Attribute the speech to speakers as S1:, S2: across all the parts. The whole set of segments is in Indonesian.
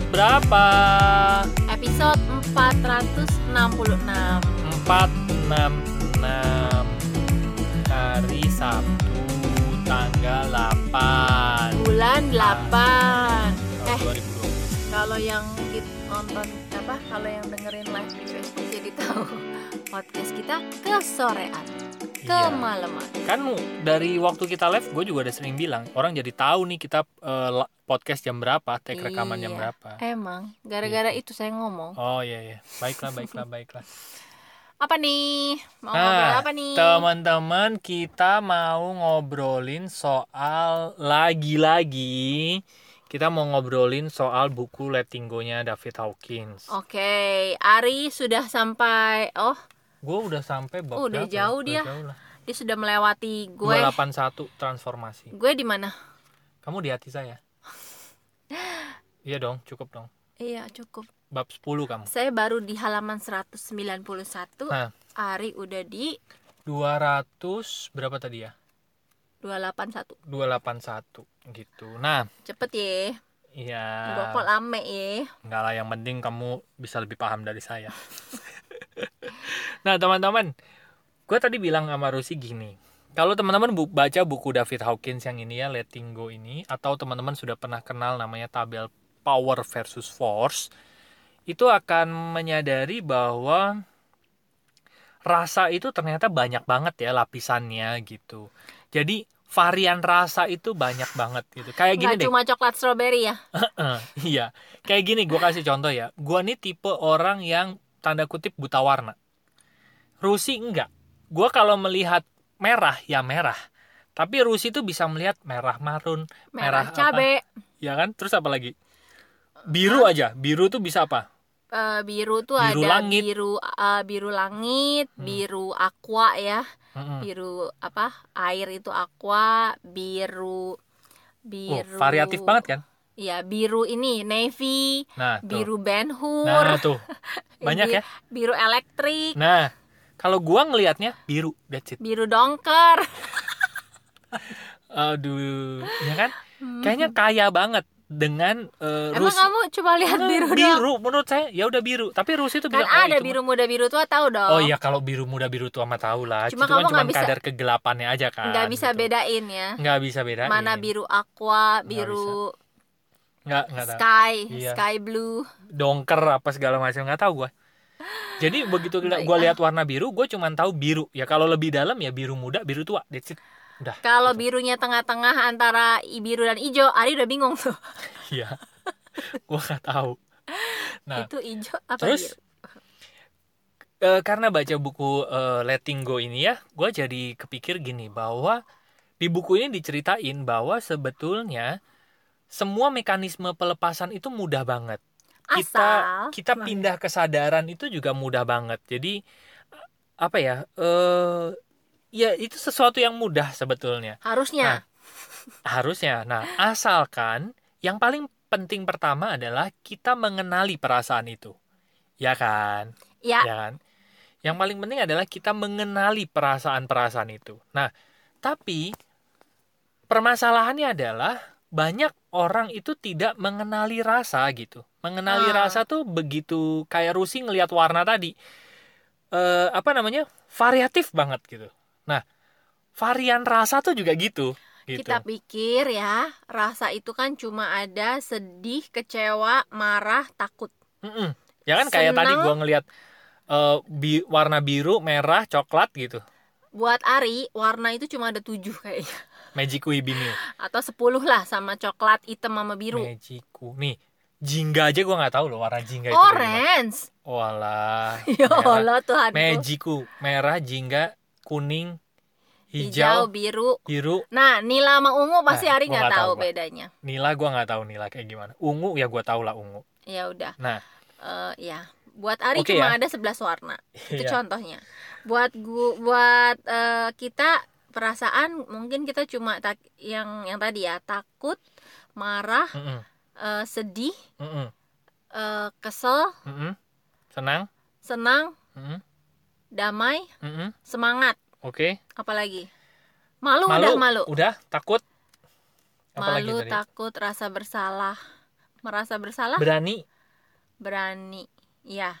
S1: episode berapa?
S2: Episode 466
S1: 466 hari Sabtu tanggal 8
S2: bulan 8
S1: tahun
S2: Eh
S1: 2020.
S2: kalau yang kita nonton apa kalau yang dengerin live di Facebook jadi tahu podcast kita kesorean
S1: Iya.
S2: kemalaman
S1: Kan dari waktu kita live gue juga udah sering bilang orang jadi tahu nih kita la- podcast jam berapa, take rekaman jam
S2: Iya.
S1: berapa.
S2: emang gara-gara itu saya ngomong
S1: Oh iya iya. Baiklah baiklah baiklah.
S2: apa nih mau ngobrol
S1: Nah,
S2: apa nih
S1: teman-teman kita mau ngobrolin soal lagi-lagi kita mau ngobrolin soal buku Letting Go-nya David Hawkins.
S2: oke Ari sudah sampai oh
S1: Gue udah sampai bab
S2: Oh, udah
S1: berapa?
S2: jauh
S1: Udah
S2: dia.
S1: jauh lah.
S2: dia sudah melewati gue
S1: 281 transformasi.
S2: gue di mana
S1: Kamu di hati saya. Iya dong, cukup dong.
S2: iya cukup
S1: Bab 10 kamu.
S2: saya baru di halaman 191
S1: Nah,
S2: Ari udah di
S1: 200 berapa tadi ya?
S2: 281
S1: 281 gitu. Nah,
S2: cepet ya
S1: iya.
S2: Kok lame ya
S1: Enggak lah, yang penting kamu bisa lebih paham dari saya. nah, teman-teman, gue tadi bilang sama Rusi gini. Kalau teman-teman bu- baca buku David Hawkins yang ini ya, Letting Go ini, atau teman-teman sudah pernah kenal namanya tabel Power versus Force, itu akan menyadari bahwa rasa itu ternyata banyak banget ya lapisannya gitu. Jadi varian rasa itu banyak banget gitu. Kayak gini
S2: nggak
S1: deh.
S2: cuma coklat strawberry ya
S1: iya. Kayak gini, gue kasih contoh ya. Gue nih tipe orang yang tanda kutip buta warna. Rusi enggak. Gue kalau melihat merah, ya merah. Tapi Rusi tuh bisa melihat merah marun,
S2: merah,
S1: Merah apa?
S2: cabe
S1: ya kan? Terus apa lagi? Biru aja. Biru tuh bisa apa?
S2: Eh, biru tuh
S1: Biru
S2: ada
S1: langit.
S2: biru eh, biru langit
S1: Hmm.
S2: biru aqua ya
S1: Mm-mm.
S2: biru apa air itu aqua biru
S1: Oh,
S2: biru
S1: variatif banget kan?
S2: Iya, biru ini navy,
S1: Nah, tuh.
S2: biru Ben Hur,
S1: Nah, tuh. Banyak ya?
S2: biru elektrik,
S1: Nah, kalau gua ngelihatnya biru, that's it.
S2: biru dongker.
S1: Aduh, ya kan? Kayaknya kaya banget dengan eh,
S2: Emang
S1: Rusi.
S2: kamu coba lihat
S1: Nah,
S2: biru, dong?
S1: biru menurut saya ya udah biru tapi Rusi itu
S2: Kan
S1: bilang oh,
S2: ada
S1: itu
S2: biru muda biru tua tahu dong.
S1: oh iya kalau biru muda biru tua mah tahu lah
S2: Cuma
S1: cuma
S2: kamu
S1: cuma
S2: bisa-
S1: kadar kegelapannya aja kan
S2: Nggak bisa
S1: gitu.
S2: bedain ya.
S1: nggak bisa beda
S2: Mana biru aqua, biru
S1: nggak nggak tahu
S2: sky,
S1: Iya.
S2: sky blue.
S1: dongker apa segala macam nggak tahu gua jadi begitu gue lihat warna biru gue cuma tahu biru ya kalau lebih dalam ya biru muda biru tua that's it udah
S2: Kalau
S1: gitu.
S2: birunya tengah-tengah antara i- biru dan hijau, Ari udah bingung tuh.
S1: iya gua nggak tahu nah
S2: Itu hijau apa
S1: terus
S2: biru?
S1: Eh, karena baca buku eh, Letting Go ini ya, gue jadi kepikir gini bahwa di buku ini diceritain bahwa sebetulnya semua mekanisme pelepasan itu mudah banget. Kita
S2: Asal
S1: kita pindah kesadaran itu juga mudah banget. Jadi apa ya? Eh ya itu sesuatu yang mudah sebetulnya
S2: harusnya
S1: harusnya. Nah, asalkan yang paling penting pertama adalah kita mengenali perasaan itu. Ya kan?
S2: ya,
S1: ya kan? Yang paling penting adalah kita mengenali perasaan-perasaan itu. Nah, tapi permasalahannya adalah banyak orang itu tidak mengenali rasa gitu. Mengenali
S2: Ah.
S1: rasa tuh begitu kayak Rusi ngelihat warna tadi. Eh, apa namanya? variatif banget gitu. Nah, varian rasa tuh juga gitu gitu.
S2: kita pikir ya, rasa itu kan cuma ada sedih, kecewa, marah, takut.
S1: Mm-mm. Ya kan kayak tadi gua ngelihat eh, bi- warna biru, merah, coklat gitu.
S2: Buat Ari, warna itu cuma ada tujuh kayaknya.
S1: Magic Wibini.
S2: Atau sepuluh lah sama coklat, hitam sama biru.
S1: Magiku. Nih, jingga aja gua nggak tahu loh warna jingga itu. kayak gimana.
S2: Orange.
S1: Walah.
S2: Ya. Allah Tuhan.
S1: Magiku, merah, jingga, kuning,
S2: Hijau,
S1: hijau,
S2: biru.
S1: biru.
S2: Nah, nila sama ungu pasti
S1: Nah,
S2: Ari
S1: gua
S2: nggak tahu
S1: tahu,
S2: bedanya.
S1: Nila gua nggak tahu nila kayak gimana. Ungu ya gua tahu lah ungu.
S2: Ya udah.
S1: Nah,
S2: Eh, ya. Buat Ari
S1: Oke
S2: cuma
S1: ya.
S2: ada 11 warna. Itu
S1: Iya.
S2: contohnya. Buat gua buat eh, kita perasaan mungkin kita cuma tak yang yang tadi ya, takut, marah,
S1: Mm-mm,
S2: eh, sedih,
S1: mm-mm,
S2: eh, kesel,
S1: mm-mm. Senang.
S2: senang,
S1: Mm-mm,
S2: damai,
S1: mm-mm.
S2: semangat.
S1: Oke.
S2: Apalagi? Malu,
S1: Malu.
S2: udah malu.
S1: Udah takut. Apalagi
S2: malu,
S1: tadi?
S2: takut, rasa bersalah, merasa bersalah
S1: berani
S2: berani ya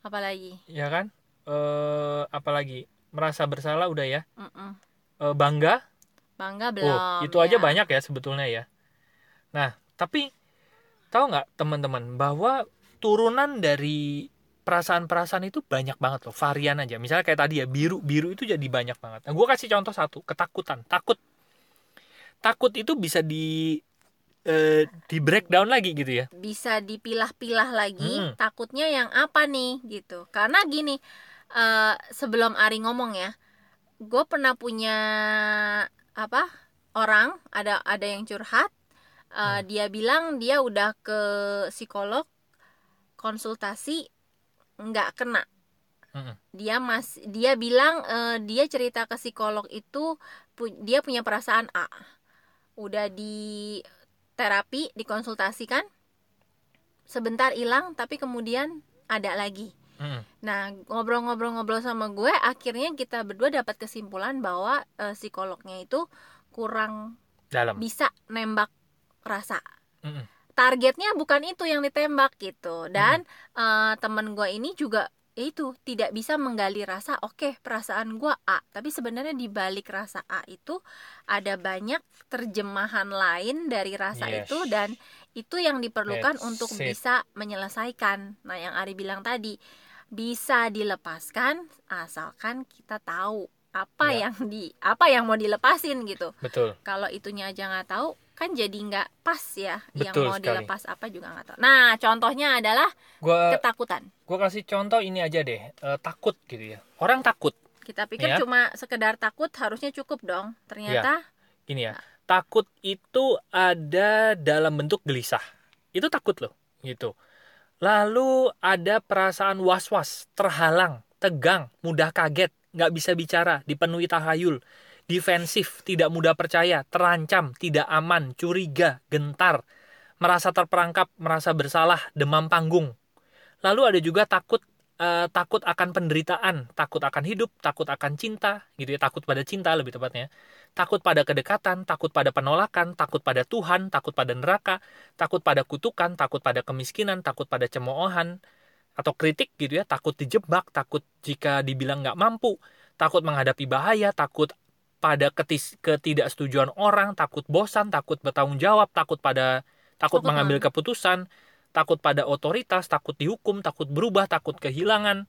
S2: apalagi
S1: ya kan eh apalagi merasa bersalah udah ya
S2: Mm-mm.
S1: Eh, bangga
S2: bangga belum
S1: oh itu aja
S2: ya.
S1: banyak ya sebetulnya ya nah tapi tahu nggak teman-teman bahwa turunan dari perasaan-perasaan itu banyak banget loh varian aja. Misalnya kayak tadi ya biru biru itu jadi banyak banget. Nah gue kasih contoh satu ketakutan takut. Takut itu bisa di eh, di breakdown lagi gitu ya?
S2: Bisa dipilah-pilah lagi
S1: Mm-mm.
S2: takutnya yang apa nih gitu. Karena gini eh, sebelum Ari ngomong ya gue pernah punya apa orang ada ada yang curhat eh,
S1: Hmm.
S2: dia bilang dia udah ke psikolog konsultasi nggak kena
S1: Mm-mm.
S2: dia mas dia bilang eh, dia cerita ke psikolog itu pu- dia punya perasaan A udah di terapi dikonsultasikan sebentar hilang tapi kemudian ada lagi
S1: Mm-mm.
S2: nah ngobrol-ngobrol-ngobrol sama gue akhirnya kita berdua dapat kesimpulan bahwa eh, psikolognya itu kurang
S1: dalam
S2: bisa nembak rasa
S1: Mm-mm.
S2: targetnya bukan itu yang ditembak gitu dan eh, temen gue ini juga ya itu tidak bisa menggali rasa oke perasaan gue A tapi sebenarnya di balik rasa A itu ada banyak terjemahan lain dari rasa
S1: Yes.
S2: itu dan itu yang diperlukan
S1: That's
S2: untuk
S1: it.
S2: bisa menyelesaikan nah yang Ari bilang tadi bisa dilepaskan asalkan kita tahu apa
S1: Ya.
S2: yang di apa yang mau dilepasin gitu
S1: betul
S2: kalau itunya aja nggak tahu kan jadi nggak pas ya yang
S1: Betul
S2: mau
S1: sekali.
S2: dilepas apa juga nggak tahu. Nah contohnya adalah
S1: gue
S2: ketakutan.
S1: gue kasih contoh ini aja deh eh, takut gitu ya. Orang takut.
S2: Kita pikir
S1: Ya.
S2: cuma sekedar takut harusnya cukup dong. Ternyata
S1: gini ya. Takut itu ada dalam bentuk gelisah. Itu takut loh gitu. Lalu ada perasaan was-was terhalang tegang mudah kaget nggak bisa bicara dipenuhi tahayul defensif tidak mudah percaya terancam tidak aman curiga gentar merasa terperangkap merasa bersalah demam panggung. Lalu ada juga takut eh, takut akan penderitaan takut akan hidup takut akan cinta gitu ya takut pada cinta lebih tepatnya. Takut pada kedekatan, takut pada penolakan, takut pada Tuhan, takut pada neraka, takut pada kutukan, takut pada kemiskinan, takut pada cemoohan atau kritik gitu ya, takut dijebak, takut jika dibilang nggak mampu, takut menghadapi bahaya, takut pada ketis, ketidaksetujuan orang, takut bosan, takut bertanggung jawab, takut pada takut
S2: Takut
S1: mengambil
S2: banget.
S1: keputusan, takut pada otoritas, takut dihukum, takut berubah, takut kehilangan,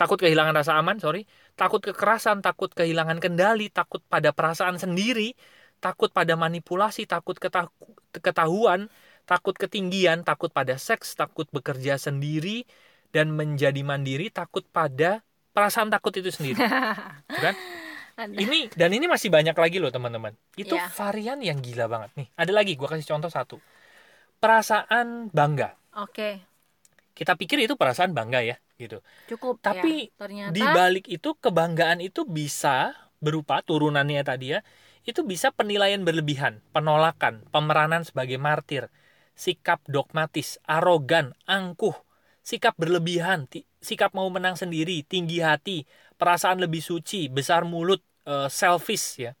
S1: takut kehilangan rasa aman, sorry, takut kekerasan, takut kehilangan kendali, takut pada perasaan sendiri, takut pada manipulasi, takut ketahu- ketahuan, takut ketinggian, takut pada seks, takut bekerja sendiri dan menjadi mandiri, takut pada perasaan takut itu sendiri. Gitu kan?
S2: Ada.
S1: Ini dan ini masih banyak lagi loh teman-teman. Itu
S2: Iya.
S1: varian yang gila banget nih. Ada lagi, gua kasih contoh satu. Perasaan bangga.
S2: oke
S1: Kita pikir itu perasaan bangga ya, gitu.
S2: cukup
S1: Tapi
S2: ya. ternyata
S1: Di balik itu kebanggaan itu bisa berupa turunannya tadi ya, itu bisa penilaian berlebihan, penolakan, pemeranan sebagai martir, sikap dogmatis, arogan, angkuh, sikap berlebihan, sikap mau menang sendiri, tinggi hati, perasaan lebih suci, besar mulut, eh, selfish ya.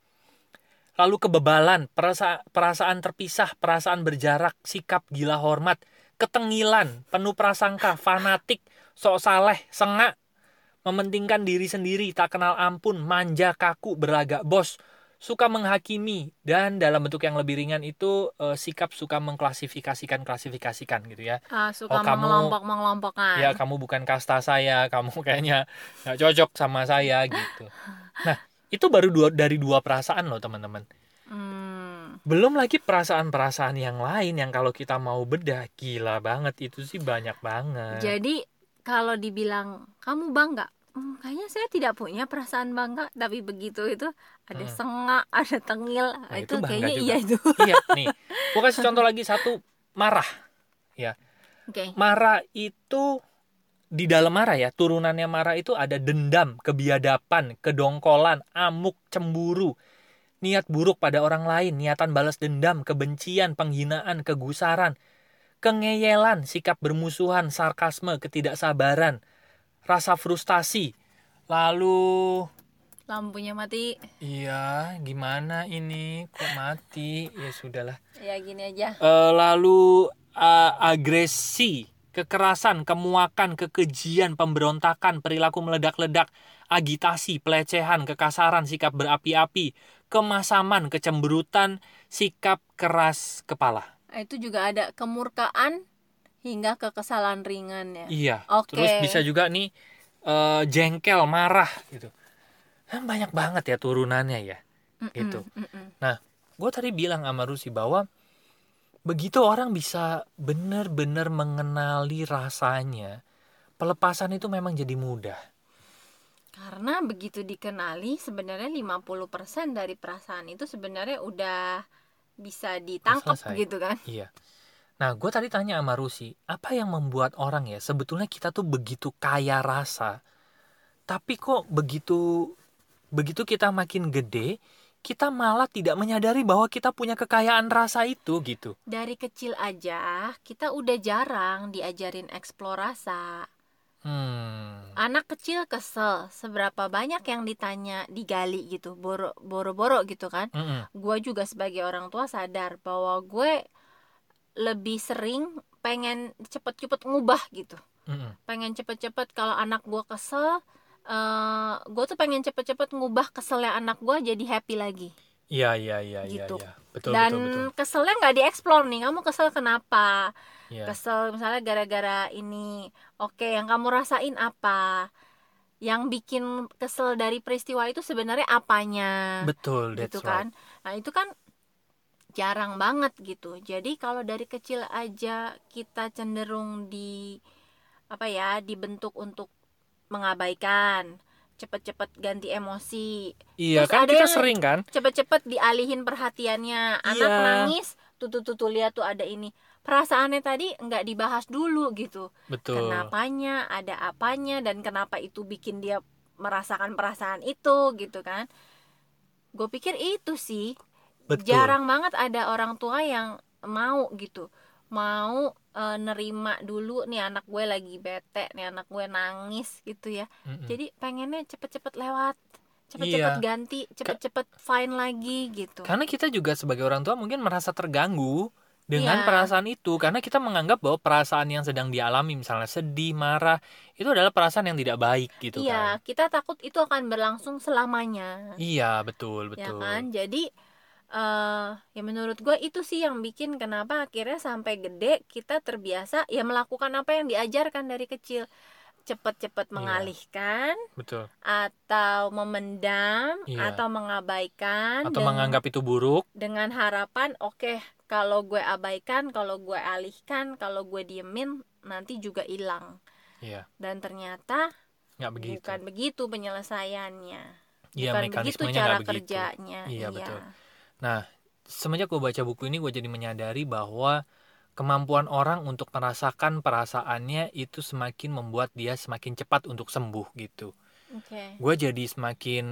S1: Lalu kebebalan, perasa- perasaan terpisah, perasaan berjarak, sikap gila hormat, ketengilan, penuh prasangka, fanatik, sok saleh, sengak, mementingkan diri sendiri, tak kenal ampun, manja, kaku, berlagak bos, suka menghakimi, dan dalam bentuk yang lebih ringan itu eh, sikap suka mengklasifikasikan klasifikasikan gitu ya.
S2: ah, suka
S1: Oh, kamu-
S2: mengelompok mengelompokkan
S1: Ya kamu bukan kasta saya, kamu kayaknya nggak cocok sama saya gitu. Nah itu baru dua dari dua perasaan loh teman-teman.
S2: Hmm,
S1: Belum lagi perasaan-perasaan yang lain yang kalau kita mau bedah gila banget itu sih banyak banget.
S2: jadi kalau dibilang kamu bangga "Hmm, kayaknya saya tidak punya perasaan bangga tapi begitu itu ada
S1: Hmm.
S2: sengak ada tengil
S1: Nah,
S2: itu,
S1: itu
S2: kayaknya
S1: juga.
S2: iya itu
S1: iya nih, gua kasih contoh lagi satu marah.
S2: oke
S1: Marah itu di dalam marah ya turunannya marah itu ada dendam, kebiadaban, kedongkolan, amuk, cemburu, niat buruk pada orang lain, niatan balas dendam, kebencian, penghinaan, kegusaran, kengeyelan, sikap bermusuhan, sarkasme, ketidaksabaran, rasa frustasi. Lalu
S2: lampunya mati.
S1: Iya gimana ini? Kok mati? Ya sudahlah.
S2: Ya gini aja.
S1: Eh, lalu uh, agresi, kekerasan, kemuakan, kekejian, pemberontakan, perilaku meledak-ledak, agitasi, pelecehan, kekasaran, sikap berapi-api, kemasaman, kecemberutan, sikap keras kepala.
S2: Nah, itu juga ada kemurkaan hingga kekesalan ringan ya.
S1: Iya.
S2: Oke.
S1: Terus bisa juga nih uh, jengkel, marah gitu. Kan banyak banget ya turunannya ya.
S2: Mm-mm,
S1: gitu.
S2: mm-mm.
S1: Gue tadi bilang sama Rusi bahwa begitu orang bisa benar-benar mengenali rasanya, pelepasan itu memang jadi mudah.
S2: Karena begitu dikenali sebenarnya 50% dari perasaan itu sebenarnya udah bisa ditangkap gitu kan.
S1: Iya. Nah, gue tadi tanya sama Rusi, apa yang membuat orang ya sebetulnya kita tuh begitu kaya rasa, tapi kok begitu begitu kita makin gede, kita malah tidak menyadari bahwa kita punya kekayaan rasa itu gitu.
S2: Dari kecil aja kita udah jarang diajarin eksplorasa.
S1: Hmm.
S2: Anak kecil kesel, seberapa banyak yang ditanya digali gitu, boro- boro-boro gitu kan.
S1: Mm-mm.
S2: Gue juga sebagai orang tua sadar bahwa gue lebih sering pengen cepet-cepet ngubah gitu.
S1: Mm-mm.
S2: pengen cepet-cepet kalau anak gue kesel eh gue tuh pengen cepet-cepet ngubah keselnya anak gue jadi happy lagi
S1: Iya iya iya iya.
S2: Gitu.
S1: iya. Betul
S2: dan
S1: betul betul.
S2: keselnya nggak dieksplor nih kamu kesel kenapa
S1: Iya.
S2: kesel misalnya gara-gara ini oke yang kamu rasain apa yang bikin kesel dari peristiwa itu sebenarnya apanya
S1: Betul, that's
S2: gitu
S1: right.
S2: kan nah itu kan jarang banget gitu jadi kalau dari kecil aja kita cenderung di apa ya dibentuk untuk mengabaikan cepet-cepet ganti emosi
S1: Iya
S2: Terus
S1: kan
S2: ada
S1: kita
S2: yang-
S1: sering kan?
S2: cepet-cepet dialihin perhatiannya anak
S1: Iya.
S2: nangis tuh tuh tuh, tuh lihat tuh ada ini perasaannya tadi nggak dibahas dulu gitu
S1: Betul.
S2: kenapanya ada apanya dan kenapa itu bikin dia merasakan perasaan itu gitu kan gue pikir itu sih
S1: Betul.
S2: jarang banget ada orang tua yang mau gitu mau eh, nerima dulu nih anak gue lagi bete nih anak gue nangis gitu ya
S1: Mm-mm.
S2: jadi pengennya cepet-cepet lewat cepet-cepet
S1: Iya.
S2: ganti cepet-cepet fine lagi gitu
S1: Karena kita juga sebagai orang tua mungkin merasa terganggu dengan
S2: Iya.
S1: perasaan itu karena kita menganggap bahwa perasaan yang sedang dialami misalnya sedih, marah itu adalah perasaan yang tidak baik gitu
S2: iya
S1: kan.
S2: kita takut itu akan berlangsung selamanya
S1: Iya, betul,
S2: ya
S1: betul.
S2: kan jadi eh ya menurut gue itu sih yang bikin kenapa akhirnya sampai gede kita terbiasa ya melakukan apa yang diajarkan dari kecil cepet-cepet
S1: Iya.
S2: mengalihkan
S1: Betul.
S2: atau memendam
S1: Iya.
S2: atau mengabaikan
S1: Atau
S2: deng-
S1: menganggap itu buruk.
S2: dengan harapan oke kalau gue abaikan kalau gue alihkan kalau gue diemin nanti juga hilang
S1: Iya,
S2: dan ternyata
S1: nggak begitu.
S2: bukan begitu penyelesaiannya
S1: Iya,
S2: bukan begitu cara kerjanya
S1: Iya, betul. Nah, semenjak gue baca buku ini gue jadi menyadari bahwa kemampuan orang untuk merasakan perasaannya itu semakin membuat dia semakin cepat untuk sembuh gitu.
S2: oke
S1: Gue jadi semakin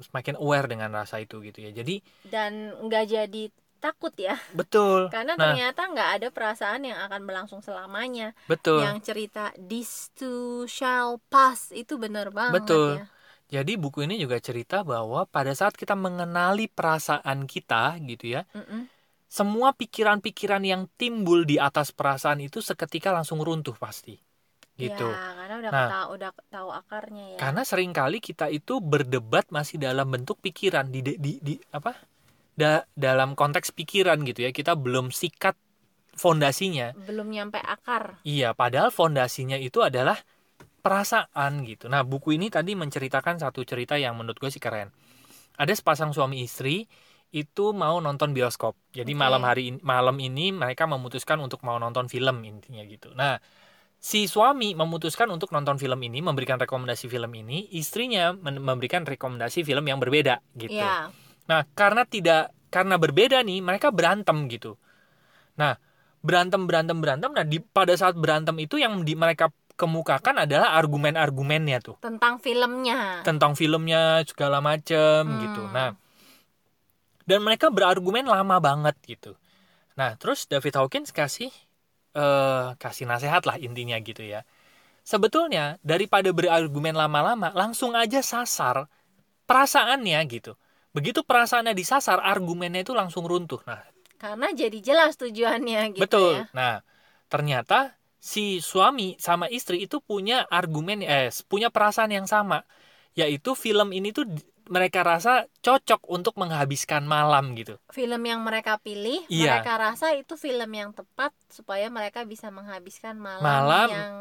S1: semakin aware dengan rasa itu gitu ya. Jadi
S2: dan nggak jadi takut ya
S1: betul.
S2: karena
S1: Nah,
S2: ternyata nggak ada perasaan yang akan berlangsung selamanya
S1: betul.
S2: yang cerita this too shall pass itu benar banget
S1: Betul.
S2: ya
S1: Jadi buku ini juga cerita bahwa pada saat kita mengenali perasaan kita gitu ya,
S2: Mm-mm.
S1: semua pikiran-pikiran yang timbul di atas perasaan itu seketika langsung runtuh pasti. Gitu.
S2: ya karena udah
S1: Nah.
S2: tahu udah tahu akarnya ya
S1: Karena sering kali kita itu berdebat masih dalam bentuk pikiran di di, di, di- apa? Da- dalam konteks pikiran gitu ya. Kita belum sikat fondasinya.
S2: belum nyampe akar
S1: Iya, padahal fondasinya itu adalah perasaan gitu. Nah, buku ini tadi menceritakan satu cerita yang menurut gue sih keren. Ada sepasang suami istri itu mau nonton bioskop. Jadi
S2: Oke.
S1: malam hari in- malam ini mereka memutuskan untuk mau nonton film intinya gitu. Nah, si suami memutuskan untuk nonton film ini, memberikan rekomendasi film ini, istrinya memberikan rekomendasi film yang berbeda gitu.
S2: ya
S1: Nah, karena tidak karena berbeda nih, mereka berantem gitu. Nah, berantem berantem berantem. Nah, di pada saat berantem itu yang di mereka kemukakan adalah argumen-argumennya tuh
S2: tentang filmnya
S1: tentang filmnya segala macem
S2: Hmm.
S1: gitu. Nah, dan mereka berargumen lama banget gitu. Nah, terus David Hawkins kasih eh kasih nasihat lah intinya gitu ya. Sebetulnya daripada berargumen lama-lama, langsung aja sasar perasaannya gitu. Begitu perasaannya disasar, argumennya itu langsung runtuh. Nah,
S2: karena jadi jelas tujuannya gitu
S1: Betul.
S2: ya
S1: Nah, ternyata si suami sama istri itu punya argumen eh punya perasaan yang sama, yaitu film ini tuh mereka rasa cocok untuk menghabiskan malam gitu.
S2: film yang mereka pilih
S1: Iya.
S2: mereka rasa itu film yang tepat supaya mereka bisa menghabiskan malam,
S1: Malam
S2: yang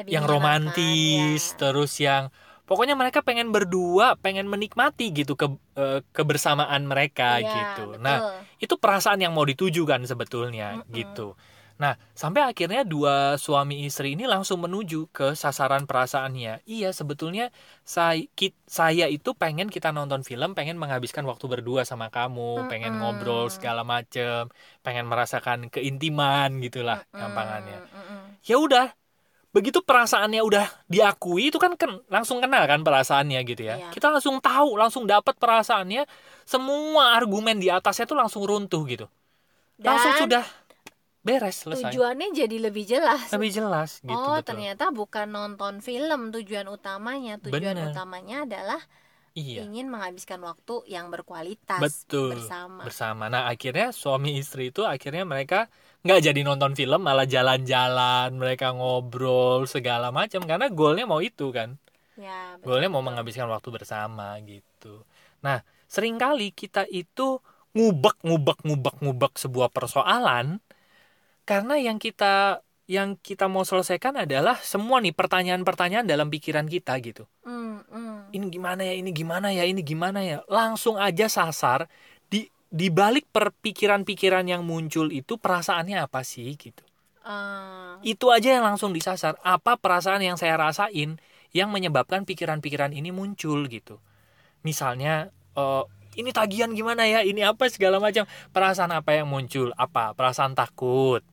S2: lebih
S1: yang romantis,
S2: ya.
S1: terus yang pokoknya mereka pengen berdua, pengen menikmati gitu ke eh, kebersamaan mereka
S2: Iya,
S1: gitu. Nah,
S2: betul.
S1: itu perasaan yang mau dituju kan sebetulnya
S2: Mm-mm.
S1: gitu. Nah, sampai akhirnya dua suami istri ini langsung menuju ke sasaran perasaannya. Iya, sebetulnya saya, saya itu pengen kita nonton film, pengen menghabiskan waktu berdua sama kamu, pengen
S2: Mm-mm.
S1: ngobrol segala macem, pengen merasakan keintiman gitulah
S2: Mm-mm,
S1: gampangannya.
S2: mm-mm.
S1: Ya udah, begitu perasaannya udah diakui itu kan ken- langsung kenal kan perasaannya gitu ya.
S2: Iya.
S1: Kita langsung tahu, langsung dapat perasaannya, semua argumen di atasnya tuh langsung runtuh gitu langsung
S2: Dan
S1: sudah beres selesai.
S2: Tujuannya jadi lebih jelas.
S1: Lebih jelas gitu
S2: oh
S1: betul.
S2: ternyata bukan nonton film tujuan utamanya. Tujuan
S1: Bener.
S2: utamanya adalah
S1: iya.
S2: ingin menghabiskan waktu yang berkualitas
S1: betul.
S2: bersama.
S1: Bersama. Nah akhirnya suami istri itu akhirnya mereka nggak jadi nonton film malah jalan-jalan mereka ngobrol segala macam. Karena goalnya mau itu kan?
S2: Ya betul,
S1: goalnya mau menghabiskan waktu bersama gitu. Nah sering kali kita itu ngubek ngubek ngubek ngubek sebuah persoalan karena yang kita yang kita mau selesaikan adalah semua nih pertanyaan-pertanyaan dalam pikiran kita gitu.
S2: Hmm, hmm.
S1: ini gimana ya ini gimana ya ini gimana ya. Langsung aja sasar di di balik perpikiran-pikiran yang muncul itu perasaannya apa sih gitu.
S2: Ah,
S1: itu aja yang langsung disasar. Apa perasaan yang saya rasain yang menyebabkan pikiran-pikiran ini muncul gitu. Misalnya eh, ini tagihan gimana ya ini apa segala macam. Perasaan apa yang muncul? Apa? Perasaan takut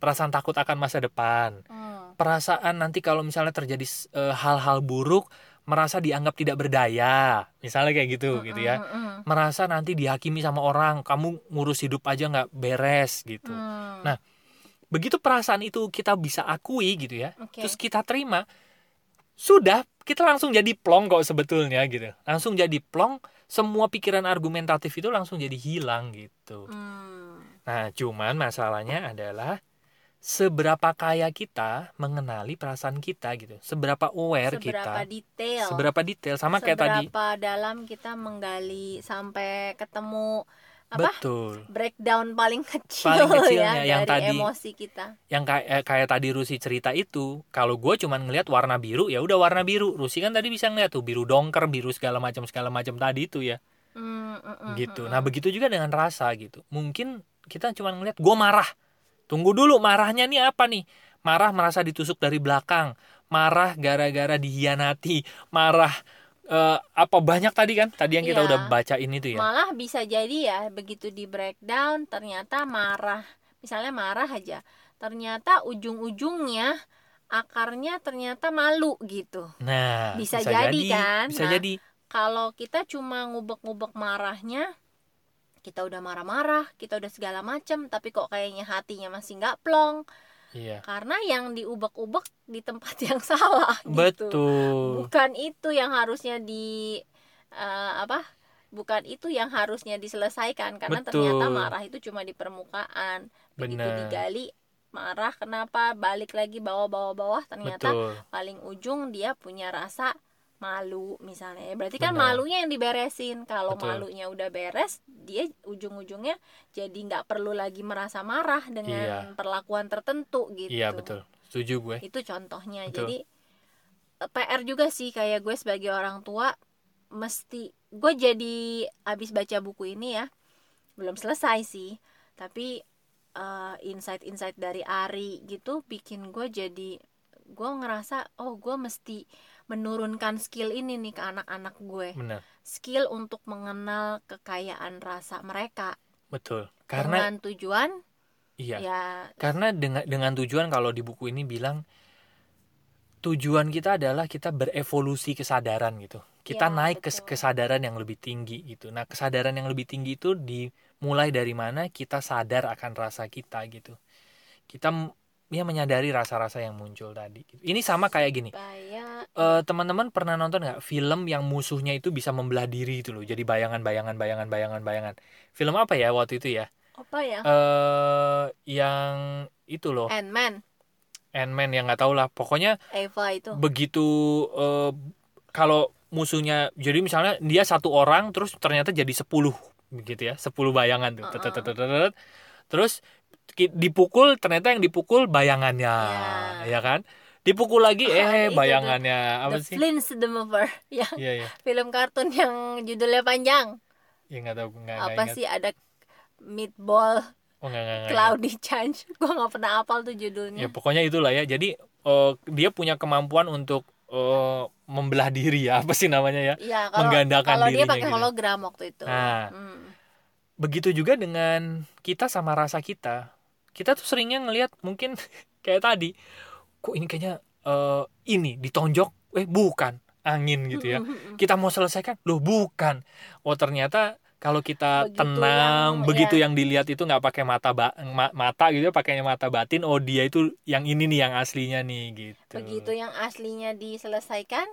S1: perasaan takut akan masa depan
S2: hmm.
S1: perasaan nanti kalau misalnya terjadi eh, hal-hal buruk merasa dianggap tidak berdaya misalnya kayak gitu gitu ya
S2: Hmm, hmm,
S1: merasa nanti dihakimi sama orang kamu ngurus hidup aja nggak beres gitu
S2: hmm.
S1: Nah, begitu perasaan itu kita bisa akui gitu ya
S2: Oke.
S1: terus kita terima sudah kita langsung jadi plong kok sebetulnya gitu langsung jadi plong semua pikiran argumentatif itu langsung jadi hilang gitu
S2: Hmm.
S1: nah cuman masalahnya adalah seberapa kaya kita mengenali perasaan kita gitu seberapa aware
S2: seberapa
S1: kita
S2: detail.
S1: seberapa detail sama kayak tadi.
S2: Seberapa dalam kita menggali sampai ketemu apa
S1: betul.
S2: breakdown paling kecil,
S1: Paling kecilnya,
S2: ya
S1: yang
S2: dari
S1: tadi-
S2: emosi kita.
S1: yang kayak eh, kayak tadi Rusi cerita itu kalau gue cuman ngelihat warna biru ya udah warna biru. Rusi kan tadi bisa ngeliat tuh biru dongker biru segala macam segala macam tadi itu ya.
S2: Hmm, hmm, hmm,
S1: gitu.
S2: hmm,
S1: nah begitu juga dengan rasa gitu. Mungkin kita cuman ngeliat gue marah tunggu dulu marahnya nih apa nih? Marah merasa ditusuk dari belakang. Marah gara-gara dihianati. Marah eh, apa banyak tadi kan? Tadi yang kita
S2: Iya.
S1: udah bacain itu ya.
S2: Malah bisa jadi ya begitu di breakdown ternyata marah. Misalnya marah aja ternyata ujung-ujungnya akarnya ternyata malu gitu.
S1: Nah
S2: Bisa jadi kan?
S1: bisa
S2: Nah,
S1: jadi.
S2: kalau kita cuma ngubek-ngubek marahnya kita udah marah-marah kita udah segala macem tapi kok kayaknya hatinya masih nggak plong.
S1: Iya.
S2: Karena yang diubek-ubek di tempat yang salah gitu.
S1: Betul.
S2: Bukan itu yang harusnya di eh, apa bukan itu yang harusnya diselesaikan. Karena
S1: Betul.
S2: ternyata marah itu cuma di permukaan. Begitu
S1: Bener.
S2: digali marah kenapa? Balik lagi bawah-bawah-bawah ternyata
S1: betul.
S2: paling ujung dia punya rasa malu misalnya berarti kan
S1: Benar.
S2: malunya yang diberesin. Kalau malunya udah beres dia ujung-ujungnya jadi nggak perlu lagi merasa marah dengan
S1: Iya.
S2: perlakuan tertentu gitu.
S1: Iya betul. Setuju gue.
S2: Itu contohnya.
S1: Betul.
S2: jadi eh, PR juga sih kayak gue sebagai orang tua mesti gue jadi abis baca buku ini ya belum selesai sih tapi eh, insight-insight dari Ari gitu bikin gue jadi gue ngerasa oh gue mesti menurunkan skill ini nih ke anak-anak gue.
S1: Benar.
S2: Skill untuk mengenal kekayaan rasa mereka.
S1: Betul. Karena
S2: dengan tujuan
S1: iya.
S2: ya
S1: karena dengan dengan tujuan kalau di buku ini bilang tujuan kita adalah kita berevolusi kesadaran gitu. Kita
S2: Ya,
S1: naik ke
S2: betul.
S1: kesadaran yang lebih tinggi gitu. Nah kesadaran yang lebih tinggi itu dimulai dari mana kita sadar akan rasa kita gitu. Kita ya menyadari rasa-rasa yang muncul tadi. Ini sama kayak gini. Eh, teman-teman pernah nonton nggak film yang musuhnya itu bisa membelah diri itu loh? Jadi bayangan bayangan bayangan bayangan bayangan. Film apa ya waktu itu ya?
S2: Apa ya?
S1: Eh yang itu loh.
S2: Ant-Man.
S1: Ant-Man yang nggak tahu lah. Pokoknya
S2: Eva itu.
S1: begitu eh, kalau musuhnya jadi misalnya dia satu orang terus ternyata jadi 10 begitu ya. 10 bayangan tuh. Tet, tet. terus dipukul ternyata yang dipukul bayangannya
S2: Ya.
S1: ya kan? Dipukul lagi
S2: ada
S1: eh
S2: tuh.
S1: bayangannya. Apa
S2: The
S1: sih?
S2: Flint's the Mover yang
S1: iya iya.
S2: Film kartun yang judulnya panjang.
S1: Ya nggak tahu nggak
S2: apa
S1: ingat.
S2: sih? Ada meatball.
S1: Oh nggak nggak ingat.
S2: cloudy change. Gue nggak pernah hafal tuh
S1: ya
S2: judulnya
S1: pokoknya itulah ya. Jadi eh, dia punya kemampuan untuk eh, membelah diri ya. Apa sih namanya ya?
S2: Iya, kalau
S1: menggandakan
S2: kalau dia
S1: dirinya
S2: pakai
S1: gitu.
S2: hologram waktu itu.
S1: Nah.
S2: Hmm.
S1: begitu juga dengan kita sama rasa kita kita tuh seringnya ngelihat mungkin kayak tadi kok ini kayaknya eh, ini ditonjok? Eh bukan angin gitu ya. Kita mau selesaikan loh bukan. Oh ternyata kalau kita
S2: Begitu
S1: tenang
S2: yang-
S1: begitu
S2: ya.
S1: yang dilihat itu nggak pakai mata ba- ma- mata gitu ya pakainya mata batin oh dia itu yang ini nih yang aslinya nih gitu.
S2: Begitu yang aslinya diselesaikan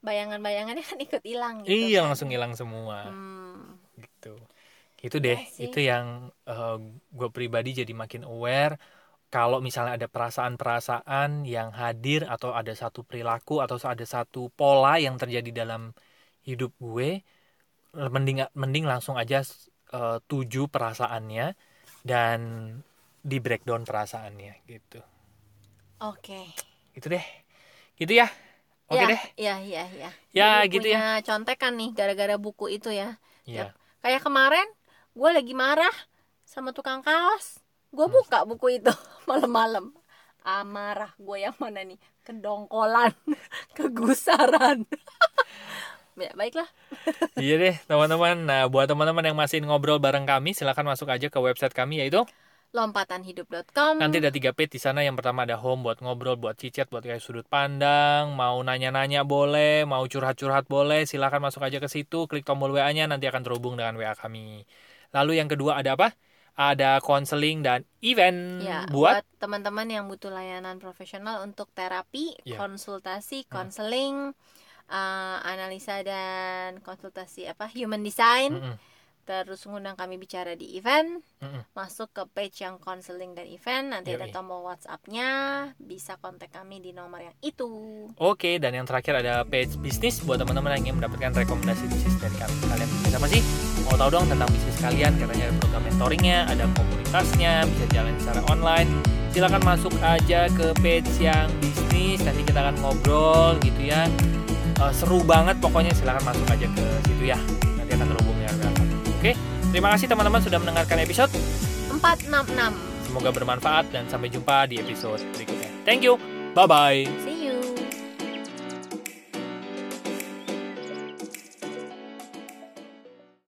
S2: bayangan-bayangannya kan ikut hilang gitu
S1: iya
S2: kan.
S1: langsung hilang semua.
S2: Hmm.
S1: gitu itu deh
S2: Iya sih.
S1: itu yang gue pribadi jadi makin aware kalau misalnya ada perasaan-perasaan yang hadir atau ada satu perilaku atau ada satu pola yang terjadi dalam hidup gue mending mending langsung aja eh, tuju perasaannya dan di breakdown perasaannya gitu.
S2: Oke.
S1: Itu deh. Gitu ya? Oke
S2: ya,
S1: deh.
S2: ya ya ya.
S1: Ya,
S2: Jadi
S1: gitu ya.
S2: punya contekan nih gara-gara buku itu ya.
S1: Ya
S2: kayak kemarin gue lagi marah sama tukang kaos gue
S1: Hmm.
S2: buka buku itu malam-malam amarah gue yang mana nih kedongkolan kegusaran ya baiklah
S1: Iya deh teman-teman. Nah buat teman-teman yang masih ngobrol bareng kami, silahkan masuk aja ke website kami yaitu
S2: lompatanhidup.com
S1: nanti ada tiga page di sana. Yang pertama ada home buat ngobrol, buat cicat, buat kayak sudut pandang, mau nanya-nanya boleh, mau curhat-curhat boleh, silahkan masuk aja ke situ, klik tombol WA-nya nanti akan terhubung dengan WA kami. Lalu yang kedua ada apa? Ada konseling dan event
S2: ya
S1: buat
S2: buat teman-teman yang butuh layanan profesional untuk terapi
S1: Ya.
S2: konsultasi konseling eh, analisa dan konsultasi apa human design
S1: Mm-mm,
S2: terus ngundang kami bicara di event
S1: mm-mm.
S2: masuk ke page yang konseling dan event nanti ada
S1: Yoi.
S2: tombol WhatsApp-nya bisa kontak kami di nomor yang itu
S1: Oke, dan yang terakhir ada page bisnis buat teman-teman yang ingin mendapatkan rekomendasi bisnis dari kami. Kalian bisa apa sih? Mau tahu dong tentang bisnis kalian? Katanya ada program mentoringnya, ada komunitasnya, bisa jalan secara online. Silakan masuk aja ke page yang bisnis. Nanti kita akan ngobrol gitu ya. Eh, seru banget pokoknya. Silakan masuk aja ke situ ya. Nanti akan terhubung. Oke, terima kasih teman-teman sudah mendengarkan episode.
S2: 466
S1: Semoga bermanfaat dan sampai jumpa di episode berikutnya. Thank you. Bye bye.
S2: See